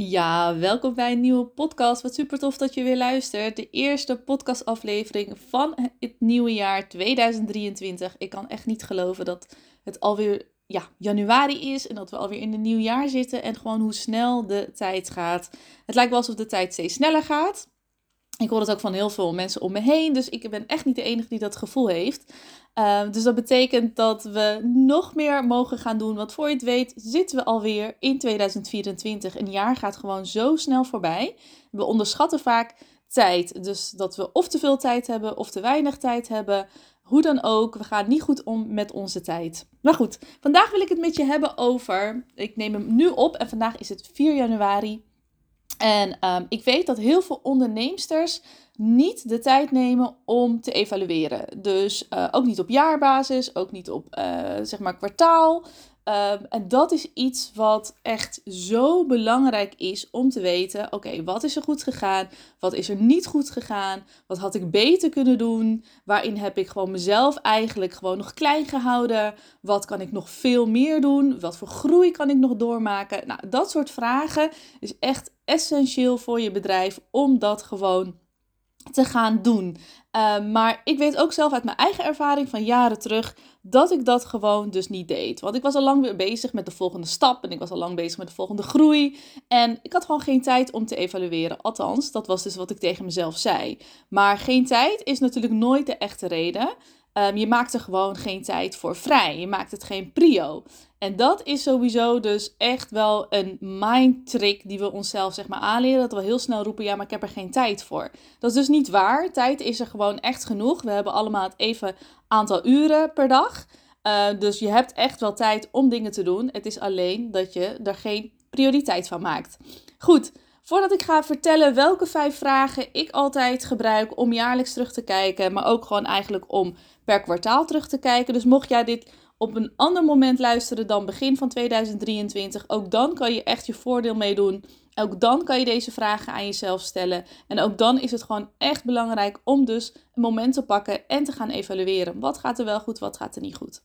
Ja, welkom bij een nieuwe podcast. Wat super tof dat je weer luistert. De eerste podcastaflevering van het nieuwe jaar 2023. Ik kan echt niet geloven dat het alweer ja, januari is en dat we alweer in een nieuw jaar zitten en gewoon hoe snel de tijd gaat. Het lijkt wel alsof de tijd steeds sneller gaat. Ik hoor het ook van heel veel mensen om me heen, dus ik ben echt niet de enige die dat gevoel heeft. Ehm, dus dat betekent dat we nog meer mogen gaan doen. Want voor je het weet zitten we alweer in 2024. Een jaar gaat gewoon zo snel voorbij. We onderschatten vaak tijd. Dus dat we of te veel tijd hebben of te weinig tijd hebben. Hoe dan ook, we gaan niet goed om met onze tijd. Maar goed, vandaag wil ik het met je hebben over. Ik neem hem nu op en vandaag is het 4 januari. En um, ik weet dat heel veel onderneemsters niet de tijd nemen om te evalueren. Dus uh, ook niet op jaarbasis, ook niet op uh, zeg maar kwartaal. Um, en dat is iets wat echt zo belangrijk is om te weten: oké, wat is er goed gegaan? Wat is er niet goed gegaan? Wat had ik beter kunnen doen? Waarin heb ik gewoon mezelf eigenlijk gewoon nog klein gehouden? Wat kan ik nog veel meer doen? Wat voor groei kan ik nog doormaken? Nou, dat soort vragen is echt essentieel voor je bedrijf om dat gewoon te gaan doen. Uh, maar ik weet ook zelf uit mijn eigen ervaring van jaren terug dat ik dat gewoon dus niet deed. Want ik was al lang weer bezig met de volgende stap en ik was al lang bezig met de volgende groei. En ik had gewoon geen tijd om te evalueren. Althans, dat was dus wat ik tegen mezelf zei. Maar geen tijd is natuurlijk nooit de echte reden. Um, je maakt er gewoon geen tijd voor vrij. Je maakt het geen prio. En dat is sowieso dus echt wel een mind trick die we onszelf zeg maar aanleren. Dat we heel snel roepen, ja, maar ik heb er geen tijd voor. Dat is dus niet waar. Tijd is er gewoon echt genoeg. We hebben allemaal het even aantal uren per dag. Uh, dus je hebt echt wel tijd om dingen te doen. Het is alleen dat je er geen prioriteit van maakt. Goed, Voordat ik ga vertellen welke vijf vragen ik altijd gebruik om jaarlijks terug te kijken, maar ook gewoon eigenlijk om per kwartaal terug te kijken. Dus mocht jij dit op een ander moment luisteren dan begin van 2023, ook dan kan je echt je voordeel meedoen. Ook dan kan je deze vragen aan jezelf stellen. En ook dan is het gewoon echt belangrijk om dus een moment te pakken en te gaan evalueren. Wat gaat er wel goed, wat gaat er niet goed?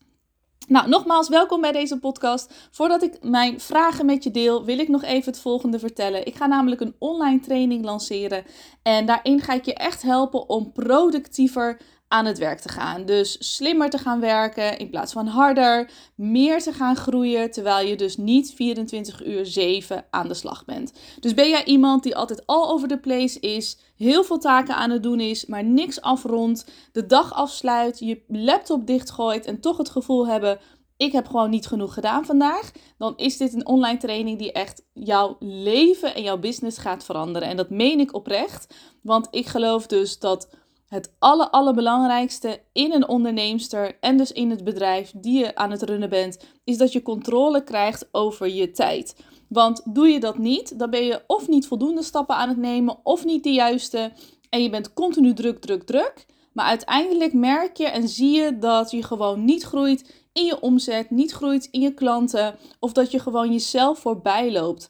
Nou, nogmaals, welkom bij deze podcast. Voordat ik mijn vragen met je deel, wil ik nog even het volgende vertellen. Ik ga namelijk een online training lanceren. En daarin ga ik je echt helpen om productiever aan het werk te gaan. Dus slimmer te gaan werken in plaats van harder, meer te gaan groeien, terwijl je dus niet 24 uur 7 aan de slag bent. Dus ben jij iemand die altijd all over the place is, heel veel taken aan het doen is, maar niks afrondt, de dag afsluit, je laptop dichtgooit en toch het gevoel hebben ik heb gewoon niet genoeg gedaan vandaag, dan is dit een online training die echt jouw leven en jouw business gaat veranderen. En dat meen ik oprecht, want ik geloof dus dat het aller, allerbelangrijkste in een onderneemster en dus in het bedrijf die je aan het runnen bent, is dat je controle krijgt over je tijd. Want doe je dat niet, dan ben je of niet voldoende stappen aan het nemen, of niet de juiste. En je bent continu druk, druk, druk. Maar uiteindelijk merk je en zie je dat je gewoon niet groeit in je omzet, niet groeit in je klanten, of dat je gewoon jezelf voorbij loopt.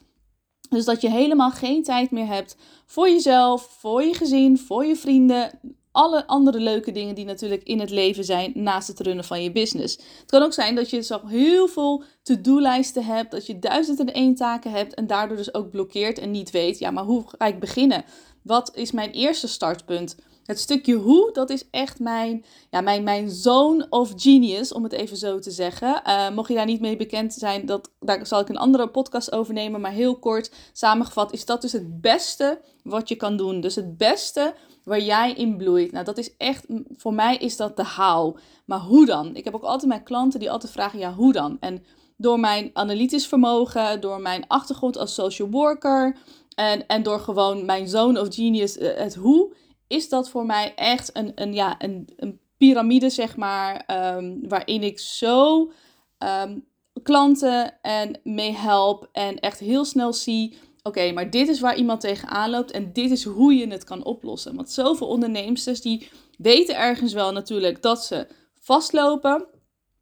Dus dat je helemaal geen tijd meer hebt voor jezelf, voor je gezin, voor je vrienden, alle andere leuke dingen die natuurlijk in het leven zijn naast het runnen van je business. Het kan ook zijn dat je zo heel veel to-do-lijsten hebt, dat je duizend en één taken hebt en daardoor dus ook blokkeert en niet weet, ja, maar hoe ga ik beginnen? Wat is mijn eerste startpunt? Het stukje hoe, dat is echt mijn, ja, mijn, mijn zone of genius, om het even zo te zeggen. Uh, mocht je daar niet mee bekend zijn, dat, daar zal ik een andere podcast over nemen. Maar heel kort samengevat is dat dus het beste wat je kan doen. Dus het beste waar jij in bloeit. Nou, dat is echt, voor mij is dat de how. Maar hoe dan? Ik heb ook altijd mijn klanten die altijd vragen, ja, hoe dan? En door mijn analytisch vermogen, door mijn achtergrond als social worker en, en door gewoon mijn zone of genius, eh, het hoe, is dat voor mij echt een, een, ja, een, een piramide, zeg maar, um, waarin ik zo um, klanten en mee help en echt heel snel zie oké, maar dit is waar iemand tegenaan loopt en dit is hoe je het kan oplossen. Want zoveel ondernemers die weten ergens wel natuurlijk dat ze vastlopen.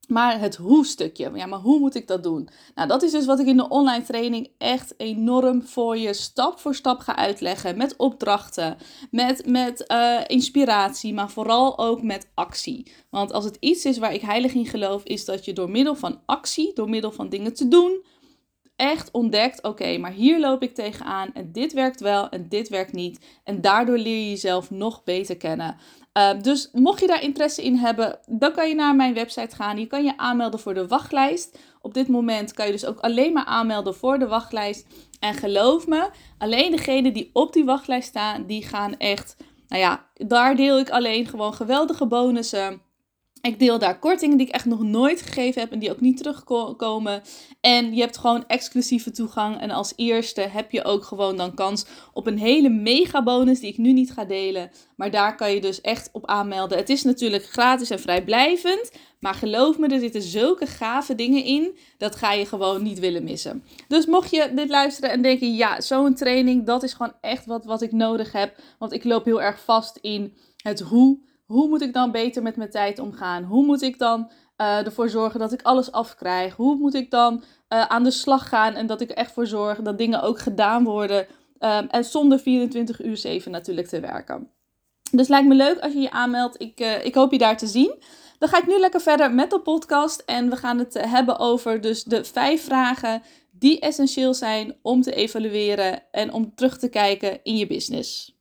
Maar het hoe-stukje, ja, maar hoe moet ik dat doen? Nou, dat is dus wat ik in de online training echt enorm voor je stap voor stap ga uitleggen. Met opdrachten, met, met uh, inspiratie, maar vooral ook met actie. Want als het iets is waar ik heilig in geloof, is dat je door middel van actie, door middel van dingen te doen, echt ontdekt: oké, maar hier loop ik tegenaan en dit werkt wel en dit werkt niet. En daardoor leer je jezelf nog beter kennen. Uh, dus mocht je daar interesse in hebben, dan kan je naar mijn website gaan. Je kan je aanmelden voor de wachtlijst. Op dit moment kan je dus ook alleen maar aanmelden voor de wachtlijst. En geloof me, alleen degenen die op die wachtlijst staan, die gaan echt. Nou ja, daar deel ik alleen gewoon geweldige bonussen ik deel daar kortingen die ik echt nog nooit gegeven heb en die ook niet terugkomen. En je hebt gewoon exclusieve toegang. En als eerste heb je ook gewoon dan kans op een hele mega bonus die ik nu niet ga delen. Maar daar kan je dus echt op aanmelden. Het is natuurlijk gratis en vrijblijvend. Maar geloof me, er zitten zulke gave dingen in. Dat ga je gewoon niet willen missen. Dus mocht je dit luisteren en denken: ja, zo'n training, dat is gewoon echt wat, wat ik nodig heb. Want ik loop heel erg vast in het hoe hoe moet ik dan beter met mijn tijd omgaan? Hoe moet ik dan uh, ervoor zorgen dat ik alles afkrijg? Hoe moet ik dan uh, aan de slag gaan en dat ik echt voor zorg dat dingen ook gedaan worden? Um, en zonder 24 uur 7 natuurlijk te werken. Dus lijkt me leuk als je je aanmeldt. Ik, ik hoop je daar te zien. Dan ga ik nu lekker verder met de podcast. En we gaan het hebben over dus de vijf vragen die essentieel zijn om te evalueren en om terug te kijken in je business.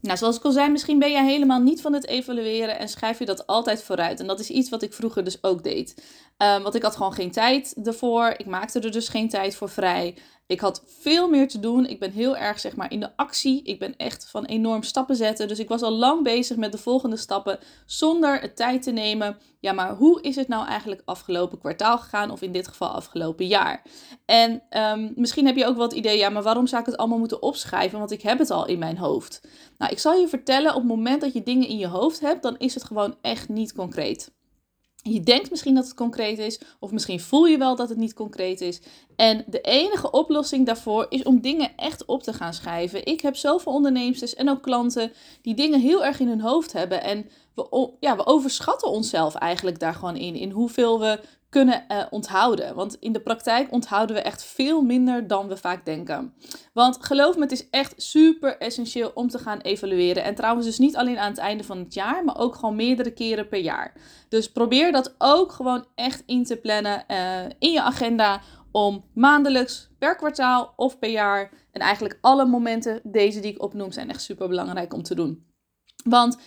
Nou, zoals ik al zei, misschien ben jij helemaal niet van het evalueren en schrijf je dat altijd vooruit. En dat is iets wat ik vroeger dus ook deed. Um, want ik had gewoon geen tijd ervoor. Ik maakte er dus geen tijd voor vrij. Ik had veel meer te doen. Ik ben heel erg zeg maar in de actie. Ik ben echt van enorm stappen zetten. Dus ik was al lang bezig met de volgende stappen zonder het tijd te nemen. Ja, maar hoe is het nou eigenlijk afgelopen kwartaal gegaan? Of in dit geval afgelopen jaar? En um, misschien heb je ook het idee, ja, maar waarom zou ik het allemaal moeten opschrijven? Want ik heb het al in mijn hoofd. Nou, ik zal je vertellen, op het moment dat je dingen in je hoofd hebt, dan is het gewoon echt niet concreet. Je denkt misschien dat het concreet is, of misschien voel je wel dat het niet concreet is. En de enige oplossing daarvoor is om dingen echt op te gaan schrijven. Ik heb zoveel ondernemers en ook klanten die dingen heel erg in hun hoofd hebben. En we, ja, we overschatten onszelf eigenlijk daar gewoon in. In hoeveel we kunnen uh, onthouden. Want in de praktijk onthouden we echt veel minder dan we vaak denken. Want geloof me, het is echt super essentieel om te gaan evalueren. En trouwens dus niet alleen aan het einde van het jaar, maar ook gewoon meerdere keren per jaar. Dus probeer dat ook gewoon echt in te plannen uh, in je agenda om maandelijks, per kwartaal of per jaar. En eigenlijk alle momenten, deze die ik opnoem, zijn echt super belangrijk om te doen. Want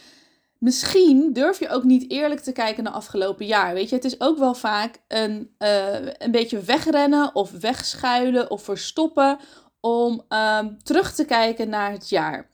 misschien durf je ook niet eerlijk te kijken naar afgelopen jaar. Weet je, het is ook wel vaak een, uh, een beetje wegrennen of wegschuilen of verstoppen om um, terug te kijken naar het jaar.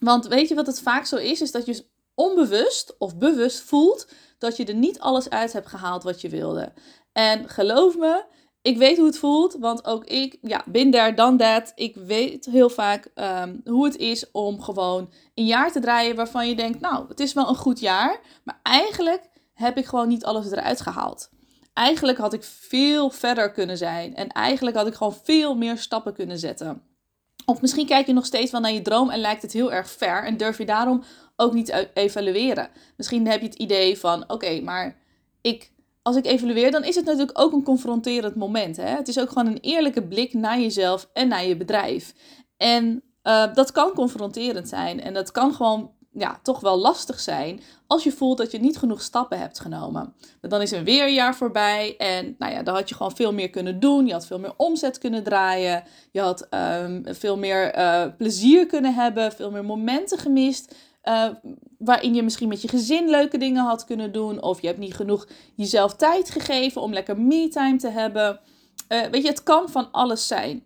Want weet je wat het vaak zo is? Is dat je onbewust of bewust voelt dat je er niet alles uit hebt gehaald wat je wilde. En geloof me, ik weet hoe het voelt, want ook ik, ja, bin daar dan dat. Ik weet heel vaak um, hoe het is om gewoon een jaar te draaien waarvan je denkt, nou, het is wel een goed jaar, maar eigenlijk heb ik gewoon niet alles eruit gehaald. Eigenlijk had ik veel verder kunnen zijn en eigenlijk had ik gewoon veel meer stappen kunnen zetten. Of misschien kijk je nog steeds wel naar je droom en lijkt het heel erg ver en durf je daarom ook niet te evalueren. Misschien heb je het idee van, oké, maar ik als ik evalueer, dan is het natuurlijk ook een confronterend moment. Hè? Het is ook gewoon een eerlijke blik naar jezelf en naar je bedrijf. En uh, dat kan confronterend zijn. En dat kan gewoon ja, toch wel lastig zijn als je voelt dat je niet genoeg stappen hebt genomen. Dan is een weerjaar voorbij en nou ja, dan had je gewoon veel meer kunnen doen. Je had veel meer omzet kunnen draaien. Je had um, veel meer uh, plezier kunnen hebben, veel meer momenten gemist. Uh, waarin je misschien met je gezin leuke dingen had kunnen doen. Of je hebt niet genoeg jezelf tijd gegeven om lekker me-time te hebben. Uh, weet je, het kan van alles zijn.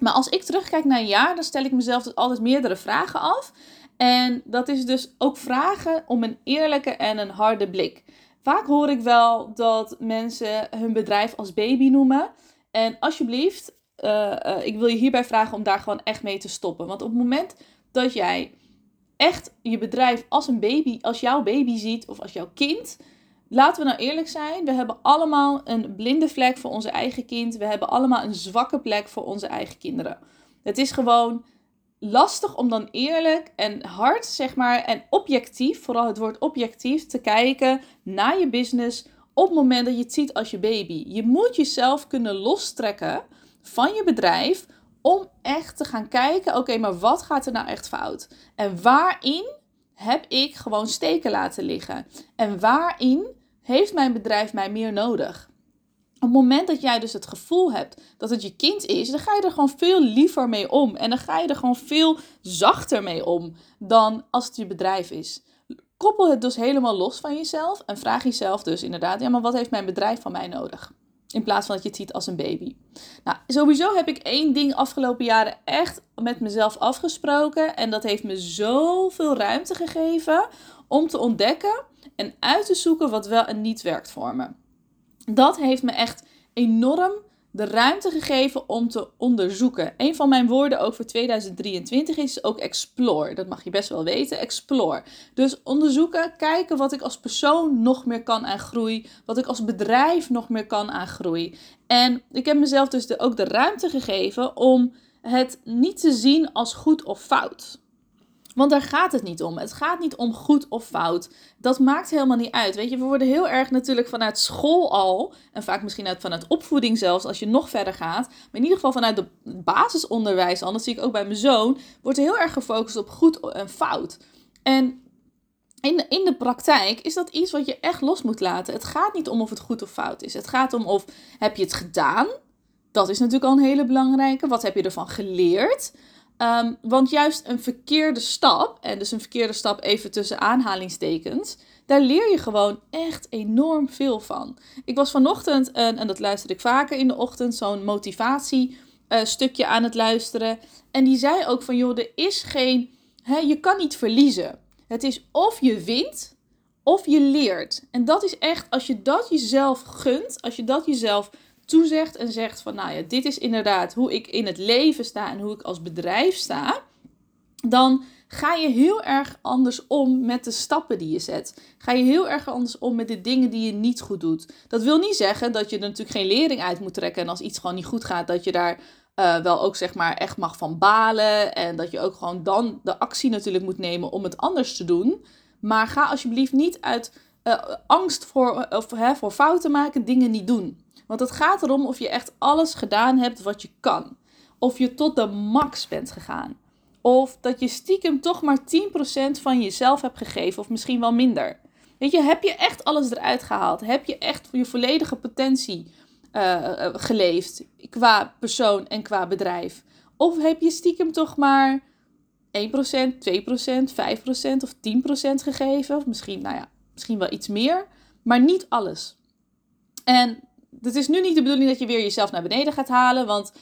Maar als ik terugkijk naar een jaar, dan stel ik mezelf dus altijd meerdere vragen af. En dat is dus ook vragen om een eerlijke en een harde blik. Vaak hoor ik wel dat mensen hun bedrijf als baby noemen. En alsjeblieft, uh, ik wil je hierbij vragen om daar gewoon echt mee te stoppen. Want op het moment dat jij echt je bedrijf als een baby, als jouw baby ziet of als jouw kind. Laten we nou eerlijk zijn, we hebben allemaal een blinde vlek voor onze eigen kind. We hebben allemaal een zwakke plek voor onze eigen kinderen. Het is gewoon lastig om dan eerlijk en hard, zeg maar, en objectief, vooral het woord objectief, te kijken naar je business op het moment dat je het ziet als je baby. Je moet jezelf kunnen lostrekken van je bedrijf om echt te gaan kijken, oké, maar wat gaat er nou echt fout? En waarin heb ik gewoon steken laten liggen? En waarin heeft mijn bedrijf mij meer nodig? op het moment dat jij dus het gevoel hebt dat het je kind is, dan ga je er gewoon veel liever mee om. En dan ga je er gewoon veel zachter mee om dan als het je bedrijf is. Koppel het dus helemaal los van jezelf en vraag jezelf dus inderdaad, ja, maar wat heeft mijn bedrijf van mij nodig? In plaats van dat je het ziet als een baby. Nou, sowieso heb ik één ding afgelopen jaren echt met mezelf afgesproken. En dat heeft me zoveel ruimte gegeven om te ontdekken en uit te zoeken wat wel en niet werkt voor me. Dat heeft me echt enorm de ruimte gegeven om te onderzoeken. Een van mijn woorden ook voor 2023 is ook explore. Dat mag je best wel weten, explore. Dus onderzoeken, kijken wat ik als persoon nog meer kan aan groei, wat ik als bedrijf nog meer kan aan groei. En ik heb mezelf dus ook de ruimte gegeven om het niet te zien als goed of fout. Want daar gaat het niet om. Het gaat niet om goed of fout. Dat maakt helemaal niet uit. Weet je, we worden heel erg natuurlijk vanuit school al, en vaak misschien uit, vanuit opvoeding zelfs, als je nog verder gaat, maar in ieder geval vanuit het basisonderwijs al, dat zie ik ook bij mijn zoon, wordt er heel erg gefocust op goed en fout. En in, in de praktijk is dat iets wat je echt los moet laten. Het gaat niet om of het goed of fout is. Het gaat om of heb je het gedaan. Dat is natuurlijk al een hele belangrijke. Wat heb je ervan geleerd? Um, want juist een verkeerde stap, en dus een verkeerde stap even tussen aanhalingstekens, daar leer je gewoon echt enorm veel van. Ik was vanochtend, en, en dat luister ik vaker in de ochtend, zo'n motivatiestukje uh, aan het luisteren. En die zei ook van, joh, er is geen, hè, je kan niet verliezen. Het is of je wint, of je leert. En dat is echt, als je dat jezelf gunt, als je dat jezelf toezegt en zegt van, nou ja, dit is inderdaad hoe ik in het leven sta en hoe ik als bedrijf sta, dan ga je heel erg anders om met de stappen die je zet. Ga je heel erg anders om met de dingen die je niet goed doet. Dat wil niet zeggen dat je er natuurlijk geen lering uit moet trekken en als iets gewoon niet goed gaat, dat je daar uh, wel ook zeg maar echt mag van balen en dat je ook gewoon dan de actie natuurlijk moet nemen om het anders te doen. Maar ga alsjeblieft niet uit uh, angst voor, of, hè, voor fouten maken dingen niet doen. Want het gaat erom of je echt alles gedaan hebt wat je kan. Of je tot de max bent gegaan. Of dat je stiekem toch maar 10% van jezelf hebt gegeven, of misschien wel minder. Weet je, heb je echt alles eruit gehaald? Heb je echt je volledige potentie uh, geleefd qua persoon en qua bedrijf? Of heb je stiekem toch maar 1%, 2%, 5% of 10% gegeven? Of misschien, nou ja, misschien wel iets meer, maar niet alles. En het is nu niet de bedoeling dat je weer jezelf naar beneden gaat halen, want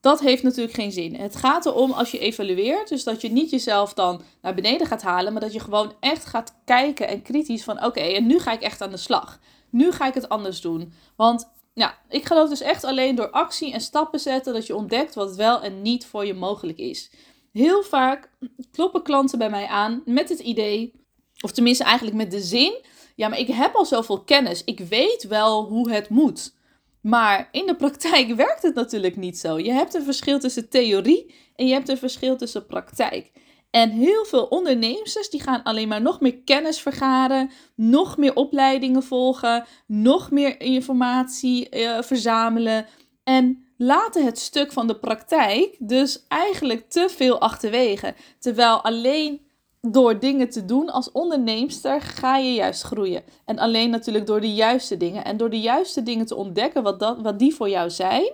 dat heeft natuurlijk geen zin. Het gaat erom als je evalueert, dus dat je niet jezelf dan naar beneden gaat halen, maar dat je gewoon echt gaat kijken en kritisch van oké, en nu ga ik echt aan de slag. Nu ga ik het anders doen. Want ja, ik geloof dus echt alleen door actie en stappen zetten dat je ontdekt wat wel en niet voor je mogelijk is. Heel vaak kloppen klanten bij mij aan met het idee, of tenminste eigenlijk met de zin ja, maar ik heb al zoveel kennis. Ik weet wel hoe het moet. Maar in de praktijk werkt het natuurlijk niet zo. Je hebt een verschil tussen theorie en je hebt een verschil tussen praktijk. En heel veel ondernemers die gaan alleen maar nog meer kennis vergaren, nog meer opleidingen volgen, nog meer informatie uh, verzamelen en laten het stuk van de praktijk dus eigenlijk te veel achterwege. Terwijl alleen door dingen te doen als onderneemster ga je juist groeien. En alleen natuurlijk door de juiste dingen. En door de juiste dingen te ontdekken wat, dat, wat die voor jou zijn,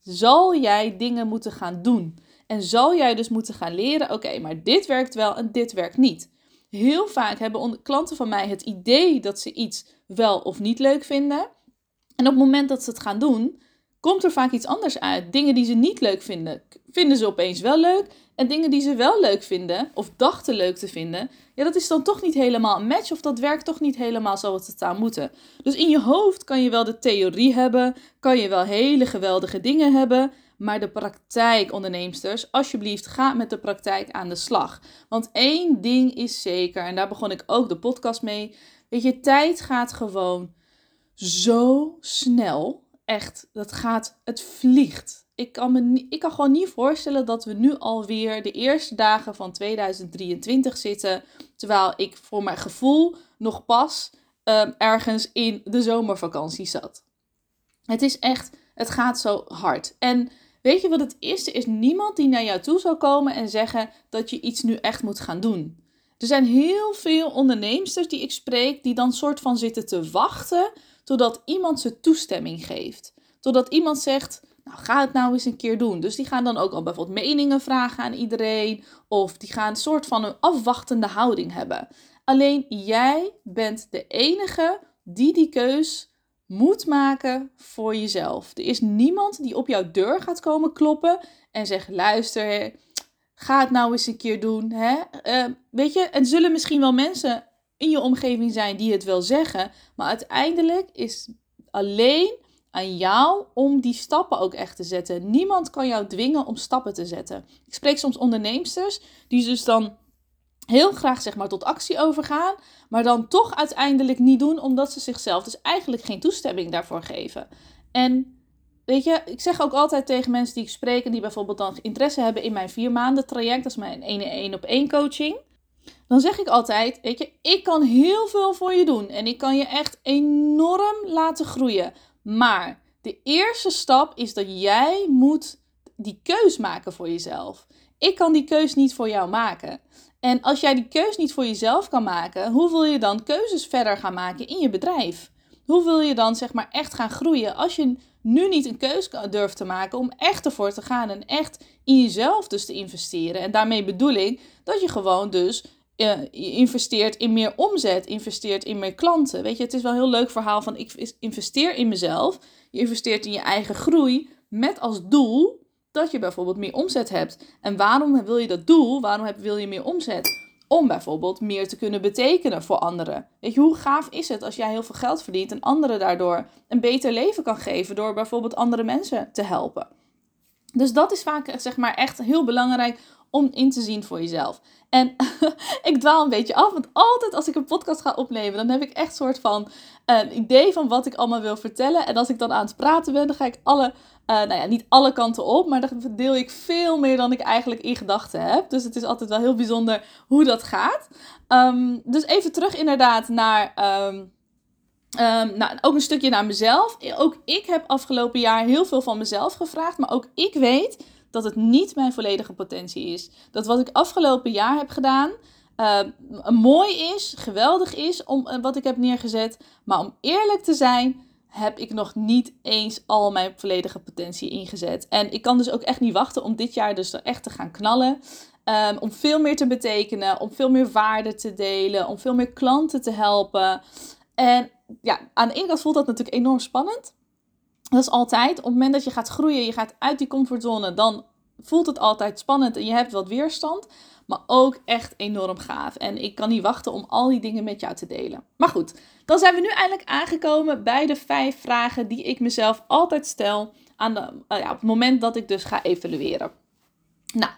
zal jij dingen moeten gaan doen. En zal jij dus moeten gaan leren, oké, maar dit werkt wel en dit werkt niet. Heel vaak hebben klanten van mij het idee dat ze iets wel of niet leuk vinden. En op het moment dat ze het gaan doen, komt er vaak iets anders uit. Dingen die ze niet leuk vinden, vinden ze opeens wel leuk. En dingen die ze wel leuk vinden, of dachten leuk te vinden, ja, dat is dan toch niet helemaal een match, of dat werkt toch niet helemaal zoals het zou moeten. Dus in je hoofd kan je wel de theorie hebben, kan je wel hele geweldige dingen hebben, maar de praktijk, onderneemsters, alsjeblieft, ga met de praktijk aan de slag. Want één ding is zeker, en daar begon ik ook de podcast mee. Weet je, tijd gaat gewoon zo snel. Echt, dat gaat, het vliegt ik kan, me, ik kan gewoon niet voorstellen dat we nu alweer de eerste dagen van 2023 zitten. Terwijl ik voor mijn gevoel nog pas ehm, ergens in de zomervakantie zat. Het is echt, het gaat zo hard. En weet je wat het is? Er is niemand die naar jou toe zal komen en zeggen dat je iets nu echt moet gaan doen. Er zijn heel veel onderneemsters die ik spreek die dan soort van zitten te wachten totdat iemand ze toestemming geeft. Totdat iemand zegt, nou ga het nou eens een keer doen. Dus die gaan dan ook al bijvoorbeeld meningen vragen aan iedereen. Of die gaan een soort van een afwachtende houding hebben. Alleen jij bent de enige die die keus moet maken voor jezelf. Er is niemand die op jouw deur gaat komen kloppen en zegt: luister, ga het nou eens een keer doen. Hè? Uh, weet je, er zullen misschien wel mensen in je omgeving zijn die het wel zeggen, maar uiteindelijk is alleen aan jou om die stappen ook echt te zetten. Niemand kan jou dwingen om stappen te zetten. Ik spreek soms onderneemsters die dus dan heel graag zeg maar tot actie overgaan, maar dan toch uiteindelijk niet doen omdat ze zichzelf dus eigenlijk geen toestemming daarvoor geven. En weet je, ik zeg ook altijd tegen mensen die ik spreek en die bijvoorbeeld dan interesse hebben in mijn vier maanden traject, dat is mijn 1 op 1 coaching. Dan zeg ik altijd, weet je, ik kan heel veel voor je doen en ik kan je echt enorm laten groeien. Maar de eerste stap is dat jij moet die keus maken voor jezelf. Ik kan die keus niet voor jou maken. En als jij die keus niet voor jezelf kan maken, hoe wil je dan keuzes verder gaan maken in je bedrijf? Hoe wil je dan zeg maar echt gaan groeien als je nu niet een keus durft te maken om echt ervoor te gaan en echt in jezelf dus te investeren? En daarmee bedoel ik dat je gewoon dus uh, investeert in meer omzet, investeert in meer klanten. Weet je, het is wel een heel leuk verhaal van ik investeer in mezelf. Je investeert in je eigen groei met als doel dat je bijvoorbeeld meer omzet hebt. En waarom wil je dat doel? Waarom wil je meer omzet? Om bijvoorbeeld meer te kunnen betekenen voor anderen. Weet je, hoe gaaf is het als jij heel veel geld verdient en anderen daardoor een beter leven kan geven door bijvoorbeeld andere mensen te helpen? Dus dat is vaak zeg maar echt heel belangrijk om in te zien voor jezelf. En ik dwaal een beetje af, want altijd als ik een podcast ga opnemen, dan heb ik echt soort van een idee van wat ik allemaal wil vertellen. En als ik dan aan het praten ben, dan ga ik alle, uh, nou ja, niet alle kanten op, maar dan deel ik veel meer dan ik eigenlijk in gedachten heb. Dus het is altijd wel heel bijzonder hoe dat gaat. Um, dus even terug inderdaad naar. Um, Um, nou, ook een stukje naar mezelf. Ook ik heb afgelopen jaar heel veel van mezelf gevraagd. Maar ook ik weet dat het niet mijn volledige potentie is. Dat wat ik afgelopen jaar heb gedaan, uh, mooi is, geweldig is om uh, wat ik heb neergezet. Maar om eerlijk te zijn, heb ik nog niet eens al mijn volledige potentie ingezet. En ik kan dus ook echt niet wachten om dit jaar dus er echt te gaan knallen. Um, om veel meer te betekenen, om veel meer waarde te delen, om veel meer klanten te helpen. En ja, aan de ene kant voelt dat natuurlijk enorm spannend. Dat is altijd. Op het moment dat je gaat groeien, je gaat uit die comfortzone, dan voelt het altijd spannend en je hebt wat weerstand. Maar ook echt enorm gaaf. En ik kan niet wachten om al die dingen met jou te delen. Maar goed, dan zijn we nu eindelijk aangekomen bij de vijf vragen die ik mezelf altijd stel aan de, uh, ja, op het moment dat ik dus ga evalueren. Nou,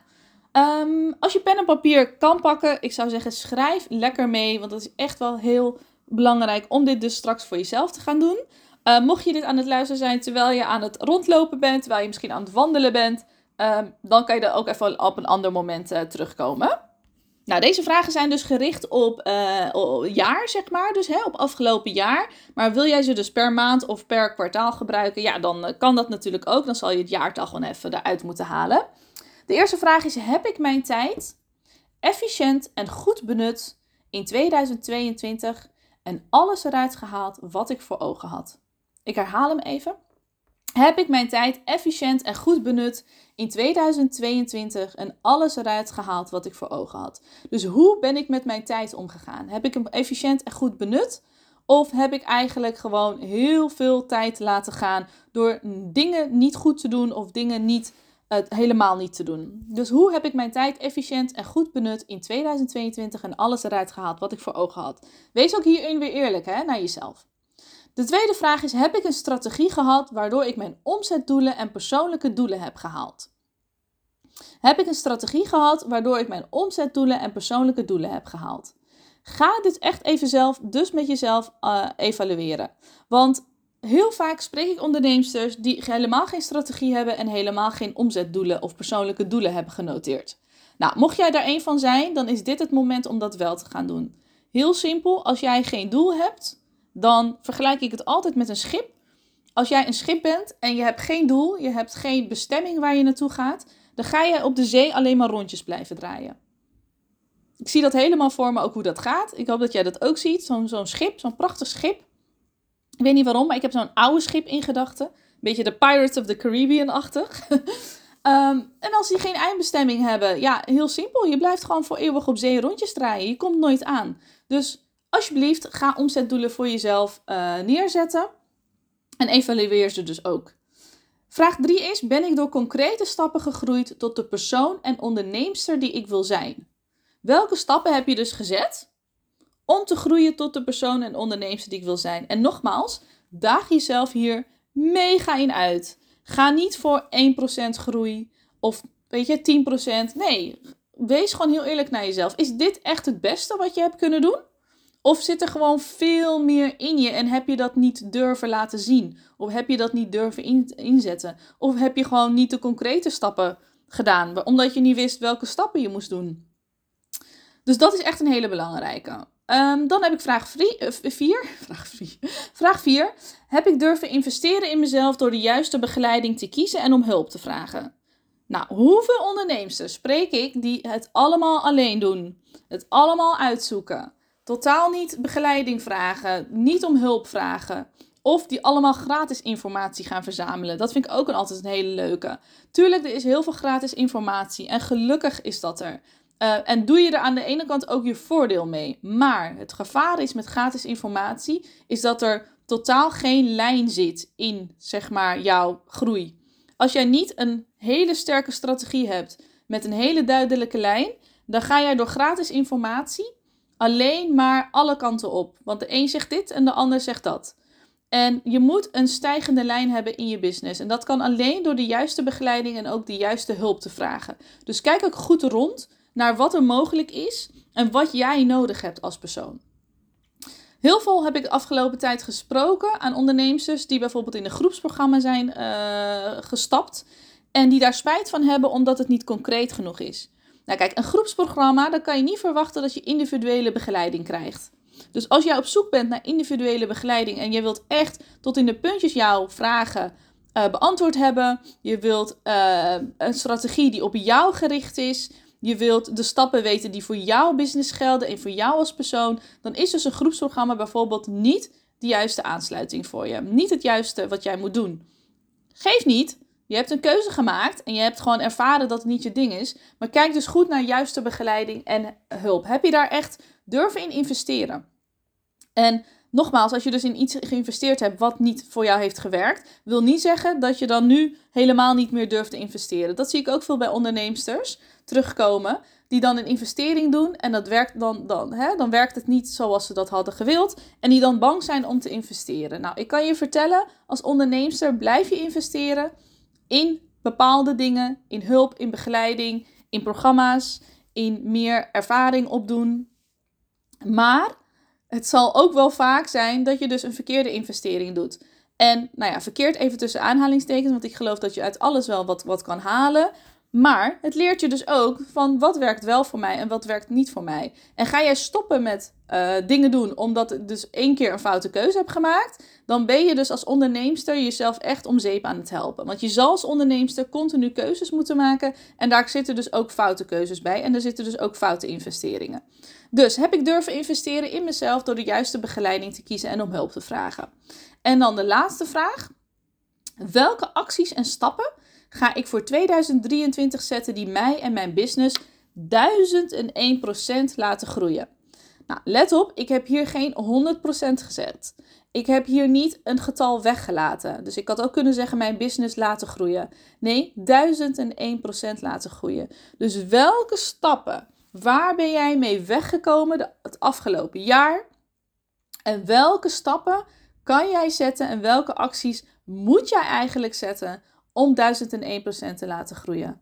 um, als je pen en papier kan pakken, ik zou zeggen schrijf lekker mee. Want dat is echt wel heel belangrijk om dit dus straks voor jezelf te gaan doen. Uh, mocht je dit aan het luisteren zijn terwijl je aan het rondlopen bent, terwijl je misschien aan het wandelen bent, uh, dan kan je er ook even op een ander moment uh, terugkomen. Nou, deze vragen zijn dus gericht op jaar, zeg maar. Dus hè, op afgelopen jaar. Maar wil jij ze dus per maand of per kwartaal gebruiken? Ja, dan kan dat natuurlijk ook. Dan zal je het jaartal gewoon even eruit moeten halen. De eerste vraag is: heb ik mijn tijd efficiënt en goed benut in 2022 en alles eruit gehaald wat ik voor ogen had? Ik herhaal hem even. Heb ik mijn tijd efficiënt en goed benut in 2022 en alles eruit gehaald wat ik voor ogen had? Dus hoe ben ik met mijn tijd omgegaan? Heb ik hem efficiënt en goed benut? Of heb ik eigenlijk gewoon heel veel tijd laten gaan door dingen niet goed te doen of dingen niet helemaal niet te doen? Dus hoe heb ik mijn tijd efficiënt en goed benut in 2022 en alles eruit gehaald wat ik voor ogen had? Wees ook hierin weer eerlijk hè, naar jezelf. De tweede vraag is: heb ik een strategie gehad waardoor ik mijn omzetdoelen en persoonlijke doelen heb gehaald? Heb ik een strategie gehad waardoor ik mijn omzetdoelen en persoonlijke doelen heb gehaald? Ga dit echt even zelf, dus met jezelf uh, evalueren. Want heel vaak spreek ik onderneemsters die helemaal geen strategie hebben en helemaal geen omzetdoelen of persoonlijke doelen hebben genoteerd. Nou, mocht jij daar een van zijn, dan is dit het moment om dat wel te gaan doen. Heel simpel, als jij geen doel hebt, dan vergelijk ik het altijd met een schip. Als jij een schip bent en je hebt geen doel, je hebt geen bestemming waar je naartoe gaat, dan ga je op de zee alleen maar rondjes blijven draaien. Ik zie dat helemaal voor me ook hoe dat gaat. Ik hoop dat jij dat ook ziet. Zo'n zo'n schip, zo'n prachtig schip. Ik weet niet waarom, maar ik heb zo'n oude schip in gedachten. Beetje de Pirates of the Caribbean-achtig. Ehm, en als die geen eindbestemming hebben, ja, heel simpel. Je blijft gewoon voor eeuwig op zee rondjes draaien. Je komt nooit aan. Dus alsjeblieft, ga omzetdoelen voor jezelf uh, neerzetten. En evalueer ze dus ook. Vraag 3 is: Ben ik door concrete stappen gegroeid tot de persoon en onderneemster die ik wil zijn? Welke stappen heb je dus gezet om te groeien tot de persoon en onderneemster die ik wil zijn? En nogmaals, daag jezelf hier mega in uit. Ga niet voor 1% groei of weet je 10%. Nee, wees gewoon heel eerlijk naar jezelf. Is dit echt het beste wat je hebt kunnen doen? Of zit er gewoon veel meer in je en heb je dat niet durven laten zien? Of heb je dat niet durven inzetten? Of heb je gewoon niet de concrete stappen gedaan, omdat je niet wist welke stappen je moest doen? Dus dat is echt een hele belangrijke. Um, dan heb ik vraag 4. Uh, vraag 4. Vraag 4. Heb ik durven investeren in mezelf door de juiste begeleiding te kiezen en om hulp te vragen? Nou, hoeveel onderneemsters spreek ik die het allemaal alleen doen? Het allemaal uitzoeken. Totaal niet begeleiding vragen, niet om hulp vragen. Of die allemaal gratis informatie gaan verzamelen. Dat vind ik ook altijd een hele leuke. Tuurlijk, er is heel veel gratis informatie. En gelukkig is dat er. Uh, en doe je er aan de ene kant ook je voordeel mee. Maar het gevaar is met gratis informatie, is dat er totaal geen lijn zit in, zeg maar, jouw groei. Als jij niet een hele sterke strategie hebt met een hele duidelijke lijn, dan ga jij door gratis informatie alleen maar alle kanten op. Want de een zegt dit en de ander zegt dat. En je moet een stijgende lijn hebben in je business. En dat kan alleen door de juiste begeleiding en ook de juiste hulp te vragen. Dus kijk ook goed rond naar wat er mogelijk is en wat jij nodig hebt als persoon. Heel veel heb ik de afgelopen tijd gesproken aan ondernemers die bijvoorbeeld in een groepsprogramma zijn uh, gestapt en die daar spijt van hebben omdat het niet concreet genoeg is. Nou kijk, een groepsprogramma, dan kan je niet verwachten dat je individuele begeleiding krijgt. Dus als jij op zoek bent naar individuele begeleiding en je wilt echt tot in de puntjes jouw vragen uh, beantwoord hebben, je wilt uh, een strategie die op jou gericht is, je wilt de stappen weten die voor jouw business gelden en voor jou als persoon, dan is dus een groepsprogramma bijvoorbeeld niet de juiste aansluiting voor je. Niet het juiste wat jij moet doen. Geef niet. Je hebt een keuze gemaakt en je hebt gewoon ervaren dat het niet je ding is. Maar kijk dus goed naar juiste begeleiding en hulp. Heb je daar echt durven in investeren? En nogmaals, als je dus in iets geïnvesteerd hebt wat niet voor jou heeft gewerkt, wil niet zeggen dat je dan nu helemaal niet meer durft te investeren. Dat zie ik ook veel bij onderneemsters terugkomen, die dan een investering doen en dat werkt dan, dan, hè, dan werkt het niet zoals ze dat hadden gewild en die dan bang zijn om te investeren. Nou, ik kan je vertellen, als onderneemster blijf je investeren in bepaalde dingen, in hulp, in begeleiding, in programma's, in meer ervaring opdoen. Maar het zal ook wel vaak zijn dat je dus een verkeerde investering doet. En nou ja, verkeerd even tussen aanhalingstekens, want ik geloof dat je uit alles wel wat, wat kan halen. Maar het leert je dus ook van wat werkt wel voor mij en wat werkt niet voor mij. En ga jij stoppen met uh, dingen doen omdat ik dus één keer een foute keuze heb gemaakt, dan ben je dus als onderneemster jezelf echt om zeep aan het helpen. Want je zal als onderneemster continu keuzes moeten maken en daar zitten dus ook foute keuzes bij en er zitten dus ook foute investeringen. Dus heb ik durven investeren in mezelf door de juiste begeleiding te kiezen en om hulp te vragen. En dan de laatste vraag. Welke acties en stappen ga ik voor 2023 zetten die mij en mijn business 1001% laten groeien? Nou, let op, ik heb hier geen 100% gezet. Ik heb hier niet een getal weggelaten. Dus ik had ook kunnen zeggen mijn business laten groeien. Nee, 1001% laten groeien. Dus welke stappen, waar ben jij mee weggekomen het afgelopen jaar? En welke stappen kan jij zetten en welke acties moet jij eigenlijk zetten om 1001% te laten groeien?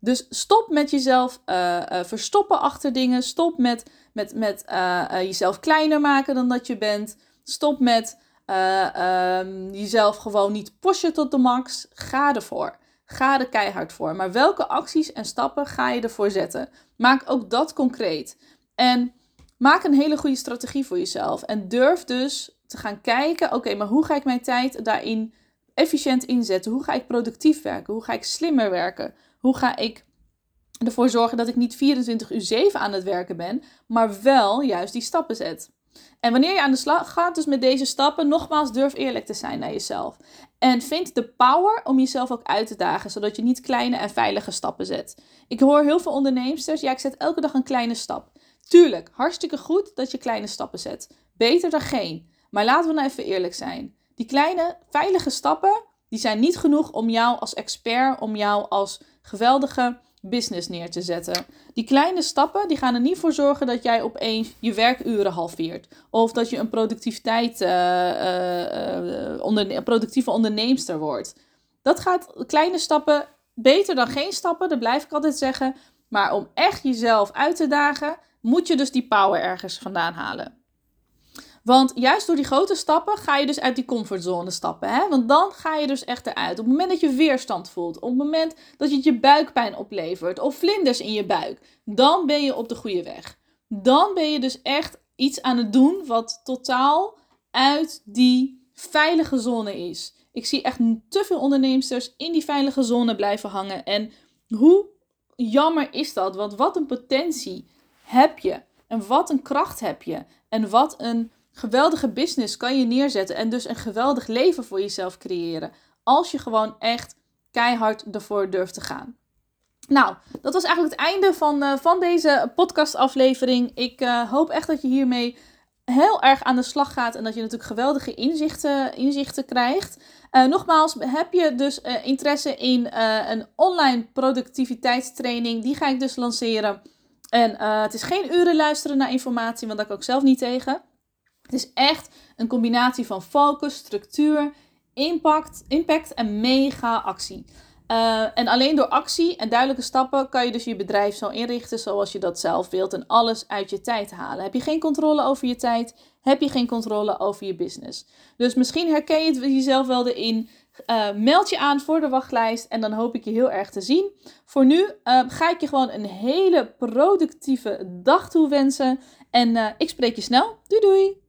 Dus stop met jezelf uh, uh, verstoppen achter dingen. Stop met, met, met uh, jezelf kleiner maken dan dat je bent. Stop met um, jezelf gewoon niet pushen tot de max. Ga ervoor. Ga er keihard voor. Maar welke acties en stappen ga je ervoor zetten? Maak ook dat concreet. En maak een hele goede strategie voor jezelf. En durf dus te gaan kijken: oké, maar hoe ga ik mijn tijd daarin efficiënt inzetten? Hoe ga ik productief werken? Hoe ga ik slimmer werken? Hoe ga ik ervoor zorgen dat ik niet 24 uur 7 aan het werken ben, maar wel juist die stappen zet? En wanneer je aan de slag gaat, dus met deze stappen, nogmaals, durf eerlijk te zijn naar jezelf. En vind de power om jezelf ook uit te dagen, zodat je niet kleine en veilige stappen zet. Ik hoor heel veel onderneemsters, ja, ik zet elke dag een kleine stap. Tuurlijk, hartstikke goed dat je kleine stappen zet. Beter dan geen. Maar laten we nou even eerlijk zijn. Die kleine, veilige stappen, die zijn niet genoeg om jou als expert, om jou als geweldige business neer te zetten. Die kleine stappen die gaan er niet voor zorgen dat jij opeens je werkuren halveert. Of dat je een productiviteit, uh, uh, onder, productieve onderneemster wordt. Dat gaat kleine stappen beter dan geen stappen, dat blijf ik altijd zeggen. Maar om echt jezelf uit te dagen, moet je dus die power ergens vandaan halen. Want juist door die grote stappen ga je dus uit die comfortzone stappen. Hè? Want dan ga je dus echt eruit. Op het moment dat je weerstand voelt, op het moment dat je je buikpijn oplevert of vlinders in je buik, dan ben je op de goede weg. Dan ben je dus echt iets aan het doen wat totaal uit die veilige zone is. Ik zie echt te veel onderneemsters in die veilige zone blijven hangen. En hoe jammer is dat? Want wat een potentie heb je. En wat een kracht heb je. En wat een geweldige business kan je neerzetten en dus een geweldig leven voor jezelf creëren. Als je gewoon echt keihard ervoor durft te gaan. Nou, dat was eigenlijk het einde van, uh, van deze podcastaflevering. Ik uh, hoop echt dat je hiermee heel erg aan de slag gaat en dat je natuurlijk geweldige inzichten, inzichten krijgt. Uh, nogmaals, heb je dus interesse in een online productiviteitstraining? Die ga ik dus lanceren. En het is geen uren luisteren naar informatie, want daar kan ik zelf niet tegen. Het is echt een combinatie van focus, structuur, impact, impact en mega actie. Uh, en alleen door actie en duidelijke stappen kan je dus je bedrijf zo inrichten zoals je dat zelf wilt en alles uit je tijd halen. Heb je geen controle over je tijd, heb je geen controle over je business. Dus misschien herken je jezelf wel erin. Uh, meld je aan voor de wachtlijst en dan hoop ik je heel erg te zien. Voor nu uh, ga ik je gewoon een hele productieve dag toewensen en ik spreek je snel. Doei doei!